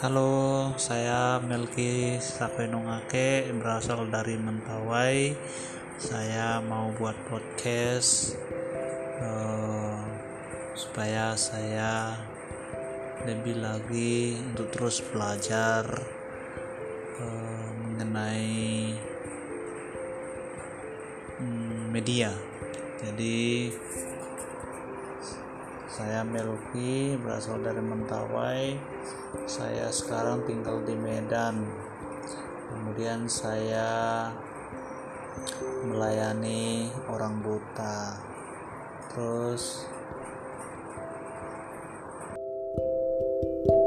Halo, saya Melki Sapenungake berasal dari Mentawai. Saya mau buat podcast uh, supaya saya lebih lagi untuk terus belajar uh, mengenai um, media. Jadi saya Melvi, berasal dari Mentawai. Saya sekarang tinggal di Medan. Kemudian saya melayani orang buta. Terus thank you